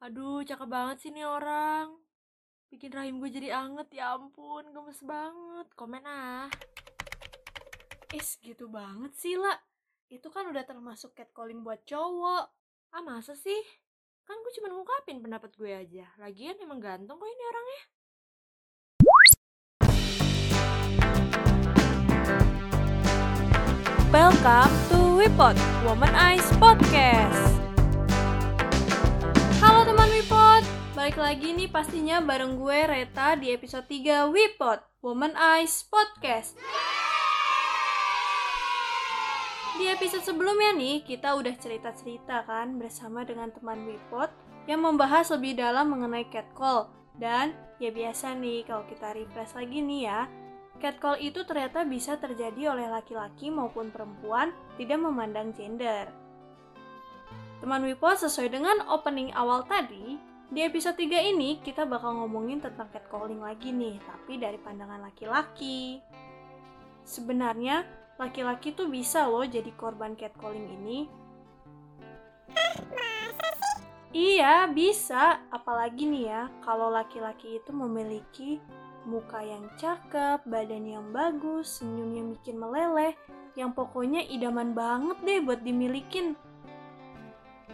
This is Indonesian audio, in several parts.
Aduh, cakep banget sih nih orang. Bikin rahim gue jadi anget, ya ampun, gemes banget. Komen ah. Is, gitu banget sih, lah. Itu kan udah termasuk catcalling buat cowok. Ah, masa sih? Kan gue cuma ngungkapin pendapat gue aja. Lagian emang ganteng kok ini orangnya. Welcome to Wipot, Woman Eyes Podcast. Balik lagi nih pastinya bareng gue Reta di episode 3 Wipot, Woman Eyes Podcast. Di episode sebelumnya nih, kita udah cerita-cerita kan bersama dengan teman Wipot yang membahas lebih dalam mengenai catcall. Dan ya biasa nih kalau kita refresh lagi nih ya, Catcall itu ternyata bisa terjadi oleh laki-laki maupun perempuan, tidak memandang gender. Teman Wipo, sesuai dengan opening awal tadi, di episode 3 ini kita bakal ngomongin tentang catcalling lagi nih, tapi dari pandangan laki-laki. Sebenarnya, laki-laki tuh bisa loh jadi korban catcalling ini. Iya, bisa. Apalagi nih ya, kalau laki-laki itu memiliki muka yang cakep, badan yang bagus, senyum yang bikin meleleh, yang pokoknya idaman banget deh buat dimilikin.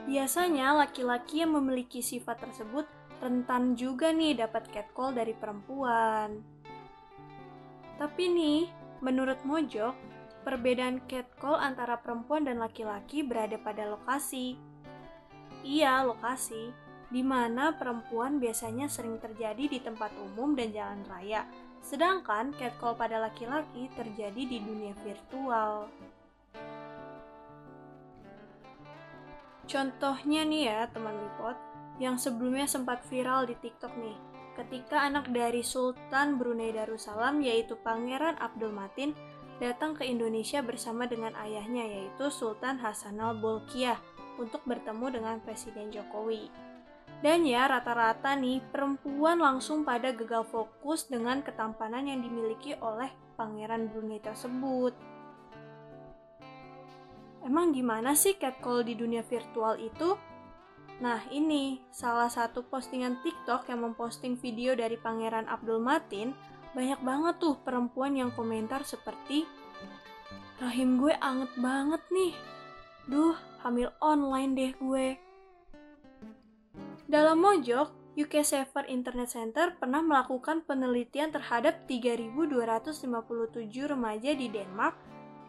Biasanya laki-laki yang memiliki sifat tersebut rentan juga nih dapat catcall dari perempuan. Tapi nih, menurut Mojok, perbedaan catcall antara perempuan dan laki-laki berada pada lokasi. Iya, lokasi di mana perempuan biasanya sering terjadi di tempat umum dan jalan raya, sedangkan catcall pada laki-laki terjadi di dunia virtual. Contohnya nih ya teman Wipot, yang sebelumnya sempat viral di TikTok nih, ketika anak dari Sultan Brunei Darussalam yaitu Pangeran Abdul Matin datang ke Indonesia bersama dengan ayahnya yaitu Sultan Hasanal Bolkiah untuk bertemu dengan Presiden Jokowi. Dan ya rata-rata nih perempuan langsung pada gagal fokus dengan ketampanan yang dimiliki oleh pangeran Brunei tersebut. Emang gimana sih catcall di dunia virtual itu? Nah ini salah satu postingan TikTok yang memposting video dari pangeran Abdul Matin banyak banget tuh perempuan yang komentar seperti Rahim gue anget banget nih. Duh, hamil online deh gue. Dalam Mojok, UK Safer Internet Center pernah melakukan penelitian terhadap 3.257 remaja di Denmark,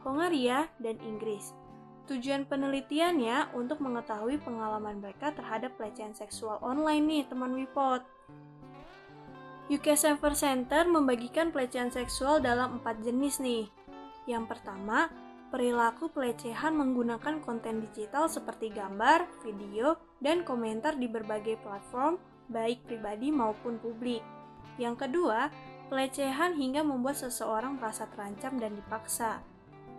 Hongaria, dan Inggris. Tujuan penelitiannya untuk mengetahui pengalaman mereka terhadap pelecehan seksual online nih, teman Wipot. UK Safer Center membagikan pelecehan seksual dalam empat jenis nih. Yang pertama, perilaku pelecehan menggunakan konten digital seperti gambar, video, dan komentar di berbagai platform, baik pribadi maupun publik. Yang kedua, pelecehan hingga membuat seseorang merasa terancam dan dipaksa.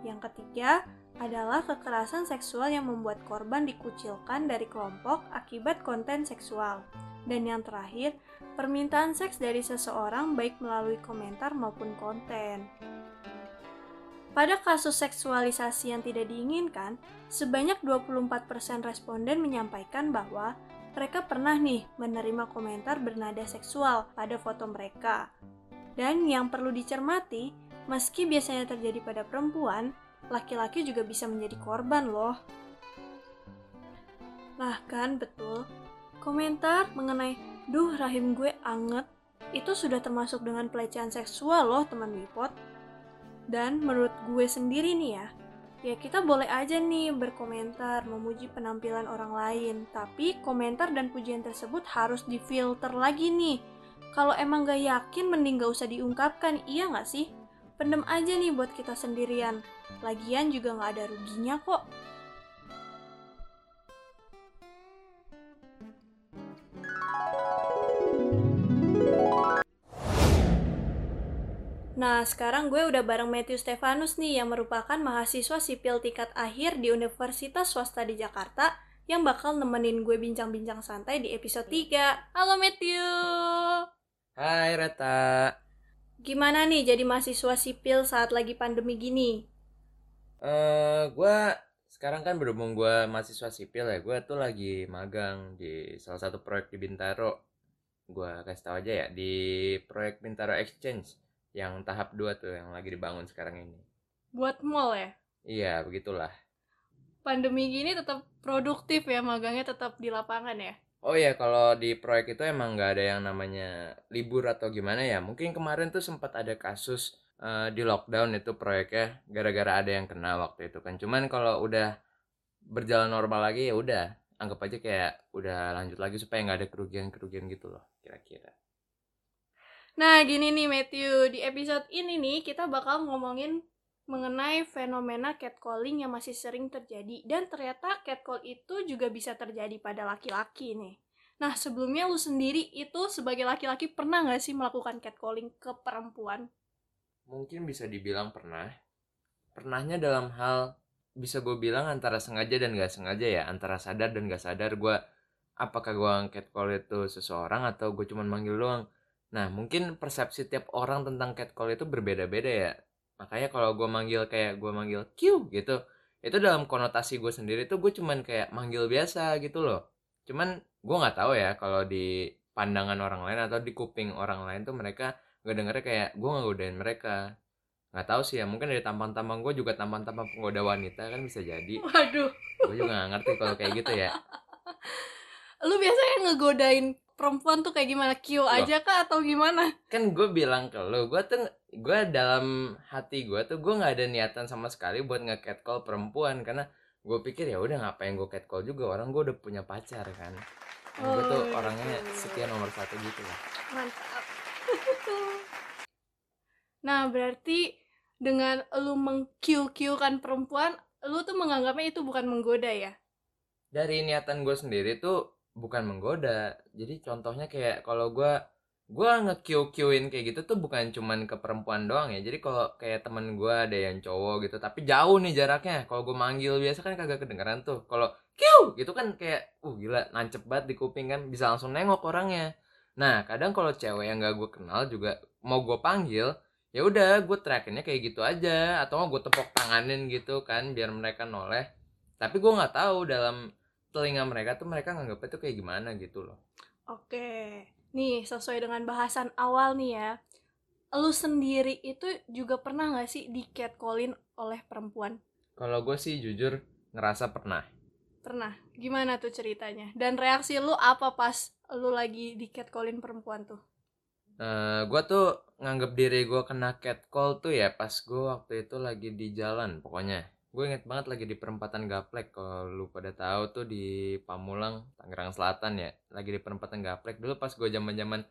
Yang ketiga, adalah kekerasan seksual yang membuat korban dikucilkan dari kelompok akibat konten seksual. Dan yang terakhir, permintaan seks dari seseorang baik melalui komentar maupun konten. Pada kasus seksualisasi yang tidak diinginkan, sebanyak 24% responden menyampaikan bahwa mereka pernah nih menerima komentar bernada seksual pada foto mereka. Dan yang perlu dicermati, meski biasanya terjadi pada perempuan, laki-laki juga bisa menjadi korban loh. Bahkan betul, komentar mengenai duh rahim gue anget itu sudah termasuk dengan pelecehan seksual loh teman Wipot. Dan menurut gue sendiri nih ya, ya kita boleh aja nih berkomentar memuji penampilan orang lain, tapi komentar dan pujian tersebut harus difilter lagi nih. Kalau emang gak yakin mending gak usah diungkapkan, iya gak sih? Pendem aja nih buat kita sendirian. Lagian juga gak ada ruginya kok. Nah, sekarang gue udah bareng Matthew Stefanus nih yang merupakan mahasiswa sipil tingkat akhir di Universitas Swasta di Jakarta yang bakal nemenin gue bincang-bincang santai di episode 3. Halo Matthew! Hai Rata. Gimana nih jadi mahasiswa sipil saat lagi pandemi gini? Eh, uh, gue sekarang kan berhubung gue mahasiswa sipil ya, gue tuh lagi magang di salah satu proyek di Bintaro. Gue kasih tau aja ya, di proyek Bintaro Exchange yang tahap 2 tuh yang lagi dibangun sekarang ini. Buat mall ya? Iya, begitulah. Pandemi gini tetap produktif ya, magangnya tetap di lapangan ya? Oh iya, kalau di proyek itu emang nggak ada yang namanya libur atau gimana ya. Mungkin kemarin tuh sempat ada kasus uh, di lockdown itu proyeknya gara-gara ada yang kena waktu itu kan. Cuman kalau udah berjalan normal lagi ya udah, anggap aja kayak udah lanjut lagi supaya nggak ada kerugian-kerugian gitu loh, kira-kira. Nah, gini nih Matthew, di episode ini nih kita bakal ngomongin mengenai fenomena catcalling yang masih sering terjadi dan ternyata catcall itu juga bisa terjadi pada laki-laki nih. Nah sebelumnya lu sendiri itu sebagai laki-laki pernah nggak sih melakukan catcalling ke perempuan? Mungkin bisa dibilang pernah. Pernahnya dalam hal bisa gue bilang antara sengaja dan gak sengaja ya, antara sadar dan gak sadar gue apakah gue catcall itu seseorang atau gue cuma manggil doang. Nah mungkin persepsi tiap orang tentang catcall itu berbeda-beda ya makanya kalau gue manggil kayak gue manggil Q gitu itu dalam konotasi gue sendiri tuh gue cuman kayak manggil biasa gitu loh cuman gue nggak tahu ya kalau di pandangan orang lain atau di kuping orang lain tuh mereka gak dengernya kayak gue nggak godain mereka. Nggak tahu sih ya mungkin dari tampang-tampang gue juga tampang-tampang penggoda wanita kan bisa jadi. Waduh. Gue juga nggak ngerti kalau kayak gitu ya. Lu biasanya ngegodain perempuan tuh kayak gimana? Q aja kah atau gimana? Kan gue bilang ke lo gue tuh gue dalam hati gue tuh gue nggak ada niatan sama sekali buat nge catcall perempuan. Karena gue pikir ya udah ngapain gue catcall juga? Orang gue udah punya pacar kan. Oh, gue tuh oh, orangnya setia nomor satu gitu lah mantap nah berarti dengan lu mengkiu kan perempuan lu tuh menganggapnya itu bukan menggoda ya? Dari niatan gue sendiri tuh bukan menggoda. Jadi contohnya kayak kalau gue gue nge-Q-Qin kayak gitu tuh bukan cuman ke perempuan doang ya. Jadi kalau kayak temen gue ada yang cowok gitu tapi jauh nih jaraknya. Kalau gue manggil biasa kan kagak kedengeran tuh. Kalau Q gitu kan kayak uh gila nancep banget di kuping kan. Bisa langsung nengok orangnya nah kadang kalau cewek yang gak gue kenal juga mau gue panggil ya udah gue teriakinnya kayak gitu aja atau mau gue tepok tanganin gitu kan biar mereka noleh tapi gue nggak tahu dalam telinga mereka tuh mereka nganggapnya tuh kayak gimana gitu loh oke Nih, sesuai dengan bahasan awal nih ya. Lu sendiri itu juga pernah gak sih di catcallin oleh perempuan? Kalau gue sih jujur ngerasa pernah. Pernah. Gimana tuh ceritanya? Dan reaksi lu apa pas lu lagi di catcallin perempuan tuh? Uh, gue tuh nganggep diri gue kena catcall tuh ya pas gue waktu itu lagi di jalan pokoknya gue inget banget lagi di perempatan Gaplek kalau lu pada tahu tuh di Pamulang Tangerang Selatan ya lagi di perempatan Gaplek dulu pas gue zaman zaman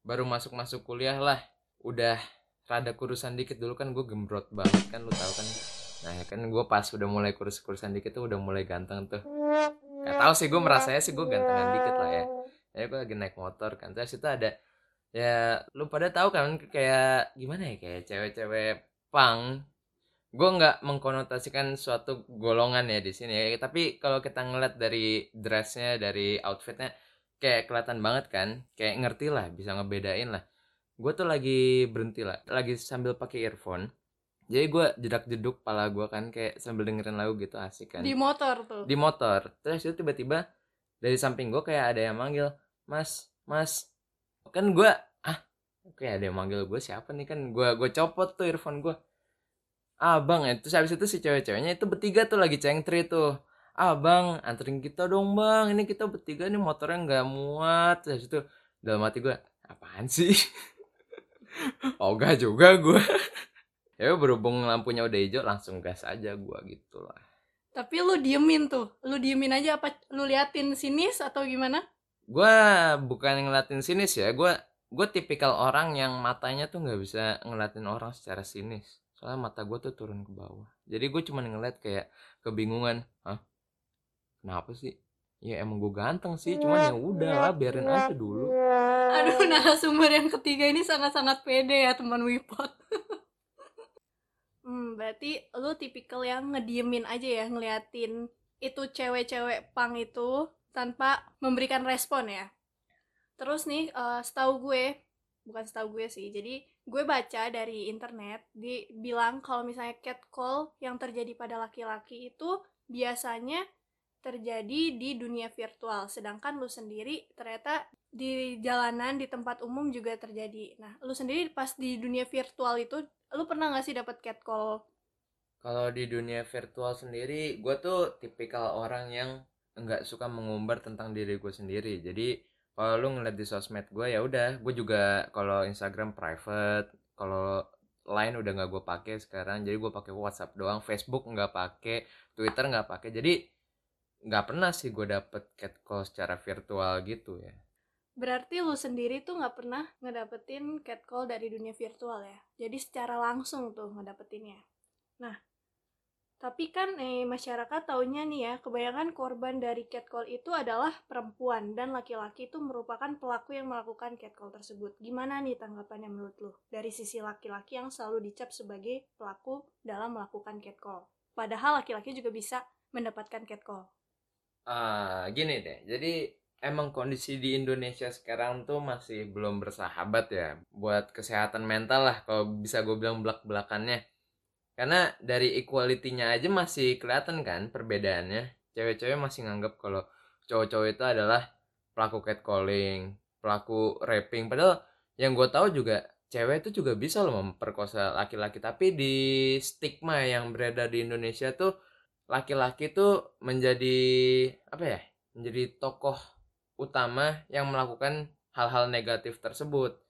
baru masuk masuk kuliah lah udah rada kurusan dikit dulu kan gue gembrot banget kan lu tahu kan nah ya kan gue pas udah mulai kurus kurusan dikit tuh udah mulai ganteng tuh. Gak tau sih gue merasanya sih gue gantengan dikit lah ya. Ya gue lagi naik motor kan terus itu ada ya lu pada tahu kan kayak gimana ya kayak cewek-cewek pang gue nggak mengkonotasikan suatu golongan ya di sini ya. Tapi kalau kita ngeliat dari dressnya dari outfitnya kayak kelihatan banget kan. Kayak ngerti lah bisa ngebedain lah. Gue tuh lagi berhenti lah lagi sambil pakai earphone jadi gue jedak jeduk pala gue kan kayak sambil dengerin lagu gitu asik kan. Di motor tuh? Di motor. Terus itu tiba-tiba dari samping gue kayak ada yang manggil mas mas. Kan gue ah kayak ada yang manggil gue siapa nih? Kan gue gue copot tuh earphone gue abang ya terus habis itu si cewek-ceweknya itu bertiga tuh lagi cengtri tuh. Abang anterin kita dong bang. Ini kita bertiga nih motornya nggak muat. Terus itu dalam hati gue apaan sih? Oh gak juga gue ya berhubung lampunya udah hijau langsung gas aja gue gitu lah. Tapi lu diemin tuh. Lu diemin aja apa lu liatin sinis atau gimana? Gue bukan ngeliatin sinis ya. Gue gue tipikal orang yang matanya tuh nggak bisa ngeliatin orang secara sinis. Soalnya mata gue tuh turun ke bawah. Jadi gue cuma ngeliat kayak kebingungan hah? Kenapa sih? Ya emang gue ganteng sih cuman ya udah lah biarin aja dulu. Aduh narasumber yang ketiga ini sangat-sangat pede ya teman Wipot hmm berarti lu tipikal yang ngediemin aja ya ngeliatin itu cewek-cewek pang itu tanpa memberikan respon ya? Terus nih uh, setahu gue bukan setahu gue sih jadi gue baca dari internet dibilang kalau misalnya catcall yang terjadi pada laki-laki itu biasanya terjadi di dunia virtual, sedangkan lu sendiri ternyata di jalanan di tempat umum juga terjadi. Nah, lu sendiri pas di dunia virtual itu, lu pernah nggak sih dapat catcall? Kalau di dunia virtual sendiri, gue tuh tipikal orang yang nggak suka mengumbar tentang diri gue sendiri. Jadi kalau lu ngeliat di sosmed gue ya udah, gue juga kalau Instagram private, kalau lain udah nggak gue pakai sekarang. Jadi gue pakai WhatsApp doang, Facebook nggak pakai, Twitter nggak pakai. Jadi nggak pernah sih gue dapet catcall secara virtual gitu ya. Berarti lu sendiri tuh nggak pernah ngedapetin catcall dari dunia virtual ya? Jadi secara langsung tuh ngedapetinnya. Nah, tapi kan eh, masyarakat taunya nih ya, kebanyakan korban dari catcall itu adalah perempuan dan laki-laki itu merupakan pelaku yang melakukan catcall tersebut. Gimana nih tanggapannya menurut lu dari sisi laki-laki yang selalu dicap sebagai pelaku dalam melakukan catcall? Padahal laki-laki juga bisa mendapatkan catcall. Ah, gini deh. Jadi emang kondisi di Indonesia sekarang tuh masih belum bersahabat ya buat kesehatan mental lah kalau bisa gue bilang belak-belakannya. Karena dari equality-nya aja masih kelihatan kan perbedaannya. Cewek-cewek masih nganggap kalau cowok-cowok itu adalah pelaku catcalling, pelaku raping. Padahal yang gue tahu juga cewek itu juga bisa loh memperkosa laki-laki. Tapi di stigma yang beredar di Indonesia tuh laki-laki tuh menjadi apa ya? Menjadi tokoh utama yang melakukan hal-hal negatif tersebut.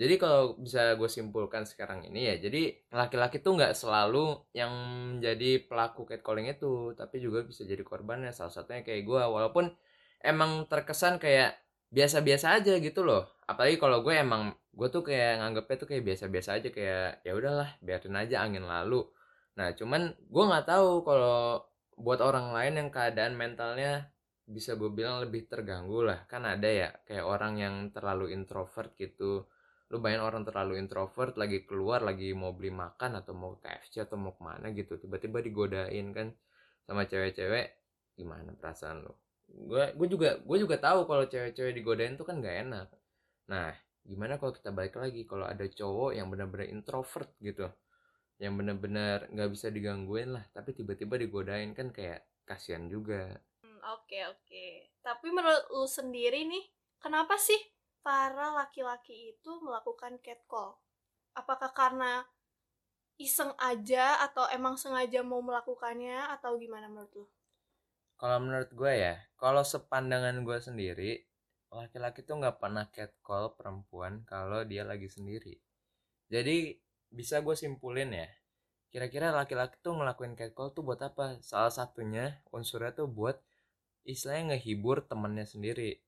Jadi kalau bisa gue simpulkan sekarang ini ya, jadi laki-laki tuh nggak selalu yang menjadi pelaku catcalling itu, tapi juga bisa jadi korbannya. Salah satunya kayak gue, walaupun emang terkesan kayak biasa-biasa aja gitu loh. Apalagi kalau gue emang gue tuh kayak nganggepnya tuh kayak biasa-biasa aja kayak ya udahlah biarin aja angin lalu. Nah cuman gue nggak tahu kalau buat orang lain yang keadaan mentalnya bisa gue bilang lebih terganggu lah. Kan ada ya kayak orang yang terlalu introvert gitu. Lu bayangin orang terlalu introvert lagi keluar lagi mau beli makan atau mau ke KFC atau mau ke mana gitu tiba-tiba digodain kan sama cewek-cewek gimana perasaan lu? Gue gue juga gue juga tahu kalau cewek-cewek digodain tuh kan gak enak. Nah gimana kalau kita balik lagi? Kalau ada cowok yang benar-benar introvert gitu yang benar-benar nggak bisa digangguin lah tapi tiba-tiba digodain kan kayak kasihan juga Oke oke. Tapi menurut lu sendiri nih, kenapa sih para laki-laki itu melakukan catcall? Apakah karena iseng aja atau emang sengaja mau melakukannya atau gimana menurut lu? Kalau menurut gue ya, kalau sepandangan gue sendiri, laki-laki tuh nggak pernah catcall perempuan kalau dia lagi sendiri. Jadi bisa gue simpulin ya, kira-kira laki-laki tuh ngelakuin catcall tuh buat apa? Salah satunya unsurnya tuh buat istilahnya ngehibur temennya sendiri.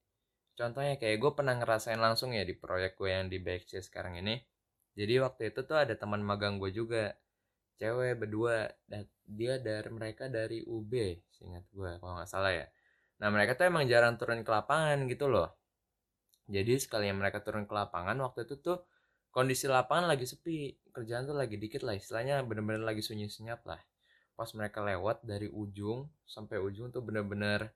Contohnya kayak gue pernah ngerasain langsung ya di proyek gue yang di BXC sekarang ini. Jadi waktu itu tuh ada teman magang gue juga. Cewek berdua. Dan dia dari mereka dari UB seingat gue kalau nggak salah ya. Nah mereka tuh emang jarang turun ke lapangan gitu loh. Jadi sekali yang mereka turun ke lapangan waktu itu tuh kondisi lapangan lagi sepi. Kerjaan tuh lagi dikit lah istilahnya bener-bener lagi sunyi senyap lah. Pas mereka lewat dari ujung sampai ujung tuh bener-bener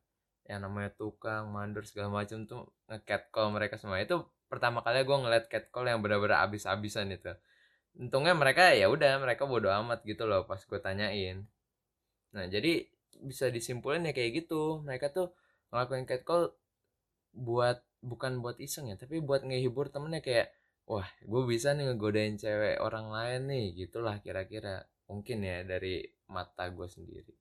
yang namanya tukang mandor segala macam tuh nge call mereka semua. Itu pertama kali gue ngeliat call yang benar-benar abis-abisan itu. Untungnya mereka ya udah mereka bodoh amat gitu loh pas gue tanyain. Nah jadi bisa disimpulin ya kayak gitu. Mereka tuh ngelakuin call buat bukan buat iseng ya tapi buat ngehibur temennya kayak wah gue bisa nih ngegodain cewek orang lain nih gitulah kira-kira mungkin ya dari mata gue sendiri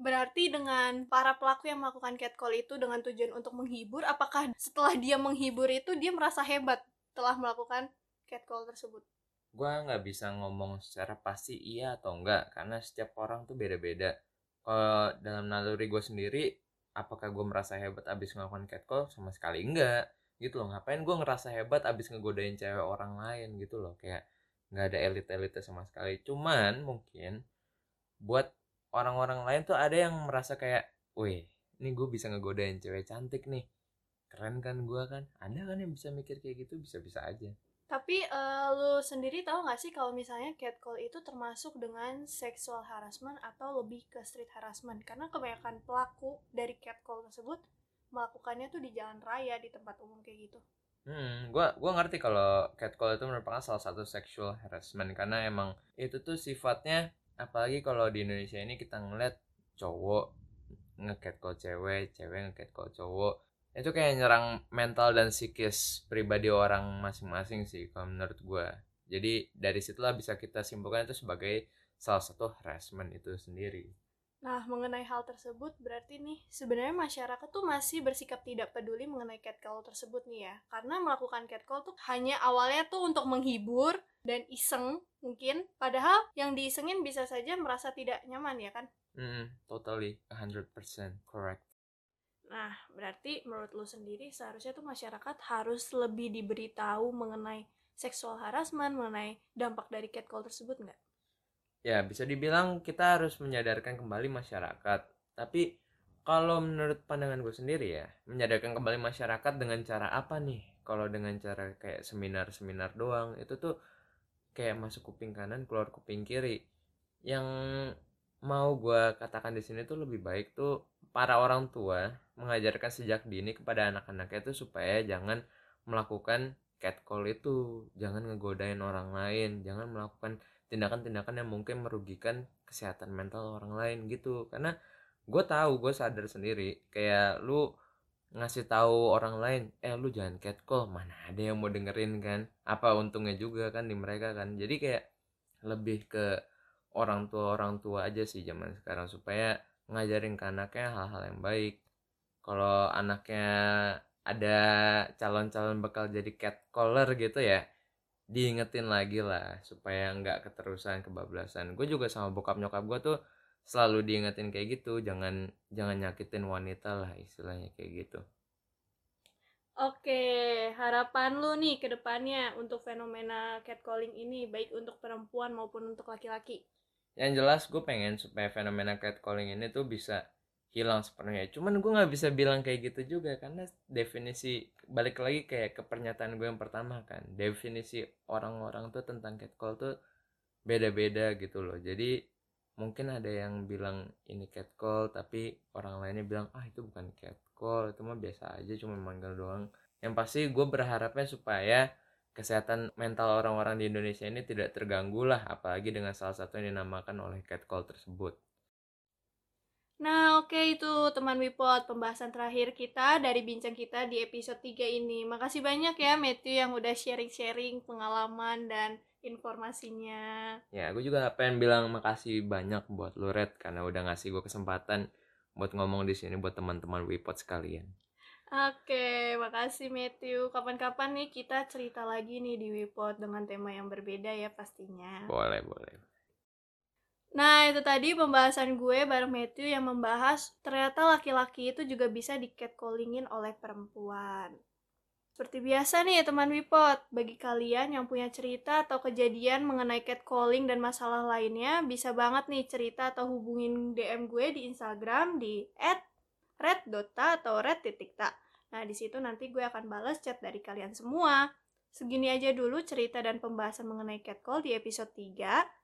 Berarti dengan para pelaku yang melakukan catcall itu dengan tujuan untuk menghibur, apakah setelah dia menghibur itu dia merasa hebat telah melakukan catcall tersebut? Gua nggak bisa ngomong secara pasti iya atau enggak, karena setiap orang tuh beda-beda. Kalau dalam naluri gue sendiri, apakah gue merasa hebat abis melakukan catcall? Sama sekali enggak. Gitu loh, ngapain gue ngerasa hebat abis ngegodain cewek orang lain gitu loh. Kayak nggak ada elit-elitnya sama sekali. Cuman mungkin buat orang-orang lain tuh ada yang merasa kayak, wih, ini gue bisa ngegodain cewek cantik nih. Keren kan gue kan? Ada kan yang bisa mikir kayak gitu? Bisa-bisa aja. Tapi uh, lu sendiri tahu gak sih kalau misalnya catcall itu termasuk dengan sexual harassment atau lebih ke street harassment? Karena kebanyakan pelaku dari catcall tersebut melakukannya tuh di jalan raya di tempat umum kayak gitu. Hmm, gua gua ngerti kalau catcall itu merupakan salah satu sexual harassment karena emang itu tuh sifatnya apalagi kalau di Indonesia ini kita ngeliat cowok nge-catcall cewek cewek nge-catcall cowok. Itu kayak nyerang mental dan psikis pribadi orang masing-masing sih kalau menurut gue jadi dari situlah bisa kita simpulkan itu sebagai salah satu harassment itu sendiri Nah, mengenai hal tersebut berarti nih sebenarnya masyarakat tuh masih bersikap tidak peduli mengenai catcall tersebut nih ya. Karena melakukan catcall tuh hanya awalnya tuh untuk menghibur dan iseng mungkin. Padahal yang diisengin bisa saja merasa tidak nyaman ya kan? Hmm, totally 100% correct. Nah, berarti menurut lu sendiri seharusnya tuh masyarakat harus lebih diberitahu mengenai seksual harassment, mengenai dampak dari catcall tersebut nggak? Ya bisa dibilang kita harus menyadarkan kembali masyarakat. Tapi kalau menurut pandangan gue sendiri ya menyadarkan kembali masyarakat dengan cara apa nih? Kalau dengan cara kayak seminar-seminar doang itu tuh kayak masuk kuping kanan keluar kuping kiri. Yang mau gue katakan di sini tuh lebih baik tuh para orang tua mengajarkan sejak dini kepada anak-anaknya tuh supaya jangan melakukan catcall itu. Jangan ngegodain orang lain. Jangan melakukan tindakan-tindakan yang mungkin merugikan kesehatan mental orang lain gitu. Karena gue tahu gue sadar sendiri kayak lu ngasih tahu orang lain eh lu jangan catcall mana ada yang mau dengerin kan? Apa untungnya juga kan di mereka kan? Jadi kayak lebih ke orang tua orang tua aja sih zaman sekarang supaya ngajarin ke anaknya hal-hal yang baik. Kalau anaknya ada calon-calon bakal jadi catcaller gitu ya diingetin lagi lah supaya nggak keterusan kebablasan gue juga sama bokap nyokap gue tuh selalu diingetin kayak gitu jangan jangan nyakitin wanita lah istilahnya kayak gitu Oke, harapan lu nih ke depannya untuk fenomena catcalling ini baik untuk perempuan maupun untuk laki-laki. Yang jelas gue pengen supaya fenomena catcalling ini tuh bisa hilang sepenuhnya. Cuman gue nggak bisa bilang kayak gitu juga karena definisi balik lagi kayak ke pernyataan gue yang pertama kan. Definisi orang-orang tuh tentang catcall tuh beda-beda gitu loh. Jadi mungkin ada yang bilang ini catcall tapi orang lainnya bilang ah itu bukan catcall itu mah biasa aja cuma manggil doang. Yang pasti gue berharapnya supaya kesehatan mental orang-orang di Indonesia ini tidak terganggu lah apalagi dengan salah satu yang dinamakan oleh catcall tersebut Nah, oke okay, itu teman Wipot, pembahasan terakhir kita dari bincang kita di episode 3 ini. Makasih banyak ya Matthew yang udah sharing-sharing pengalaman dan informasinya. Ya, gue juga pengen bilang makasih banyak buat lu Red karena udah ngasih gue kesempatan buat ngomong di sini buat teman-teman Wipot sekalian. Oke, makasih Matthew. Kapan-kapan nih kita cerita lagi nih di Wipot dengan tema yang berbeda ya pastinya. Boleh, boleh. Nah, itu tadi pembahasan gue bareng Matthew yang membahas ternyata laki-laki itu juga bisa di catcallingin oleh perempuan. Seperti biasa nih ya teman Wipot, bagi kalian yang punya cerita atau kejadian mengenai catcalling dan masalah lainnya, bisa banget nih cerita atau hubungin DM gue di Instagram di @red.ta atau red.ta. Nah, di situ nanti gue akan balas chat dari kalian semua. Segini aja dulu cerita dan pembahasan mengenai catcall di episode 3.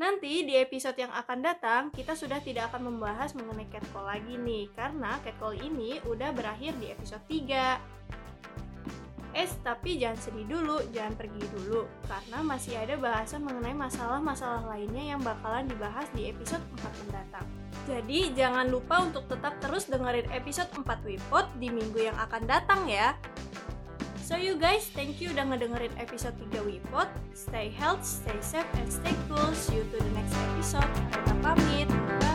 Nanti di episode yang akan datang, kita sudah tidak akan membahas mengenai catcall lagi nih, karena catcall ini udah berakhir di episode 3. Eh, tapi jangan sedih dulu, jangan pergi dulu, karena masih ada bahasan mengenai masalah-masalah lainnya yang bakalan dibahas di episode 4 mendatang. Jadi, jangan lupa untuk tetap terus dengerin episode 4 Wipot di minggu yang akan datang ya. So you guys, thank you udah ngedengerin episode 3 Wipot. Stay healthy, stay safe, and stay cool. See you to the next episode. Kita pamit. Bye!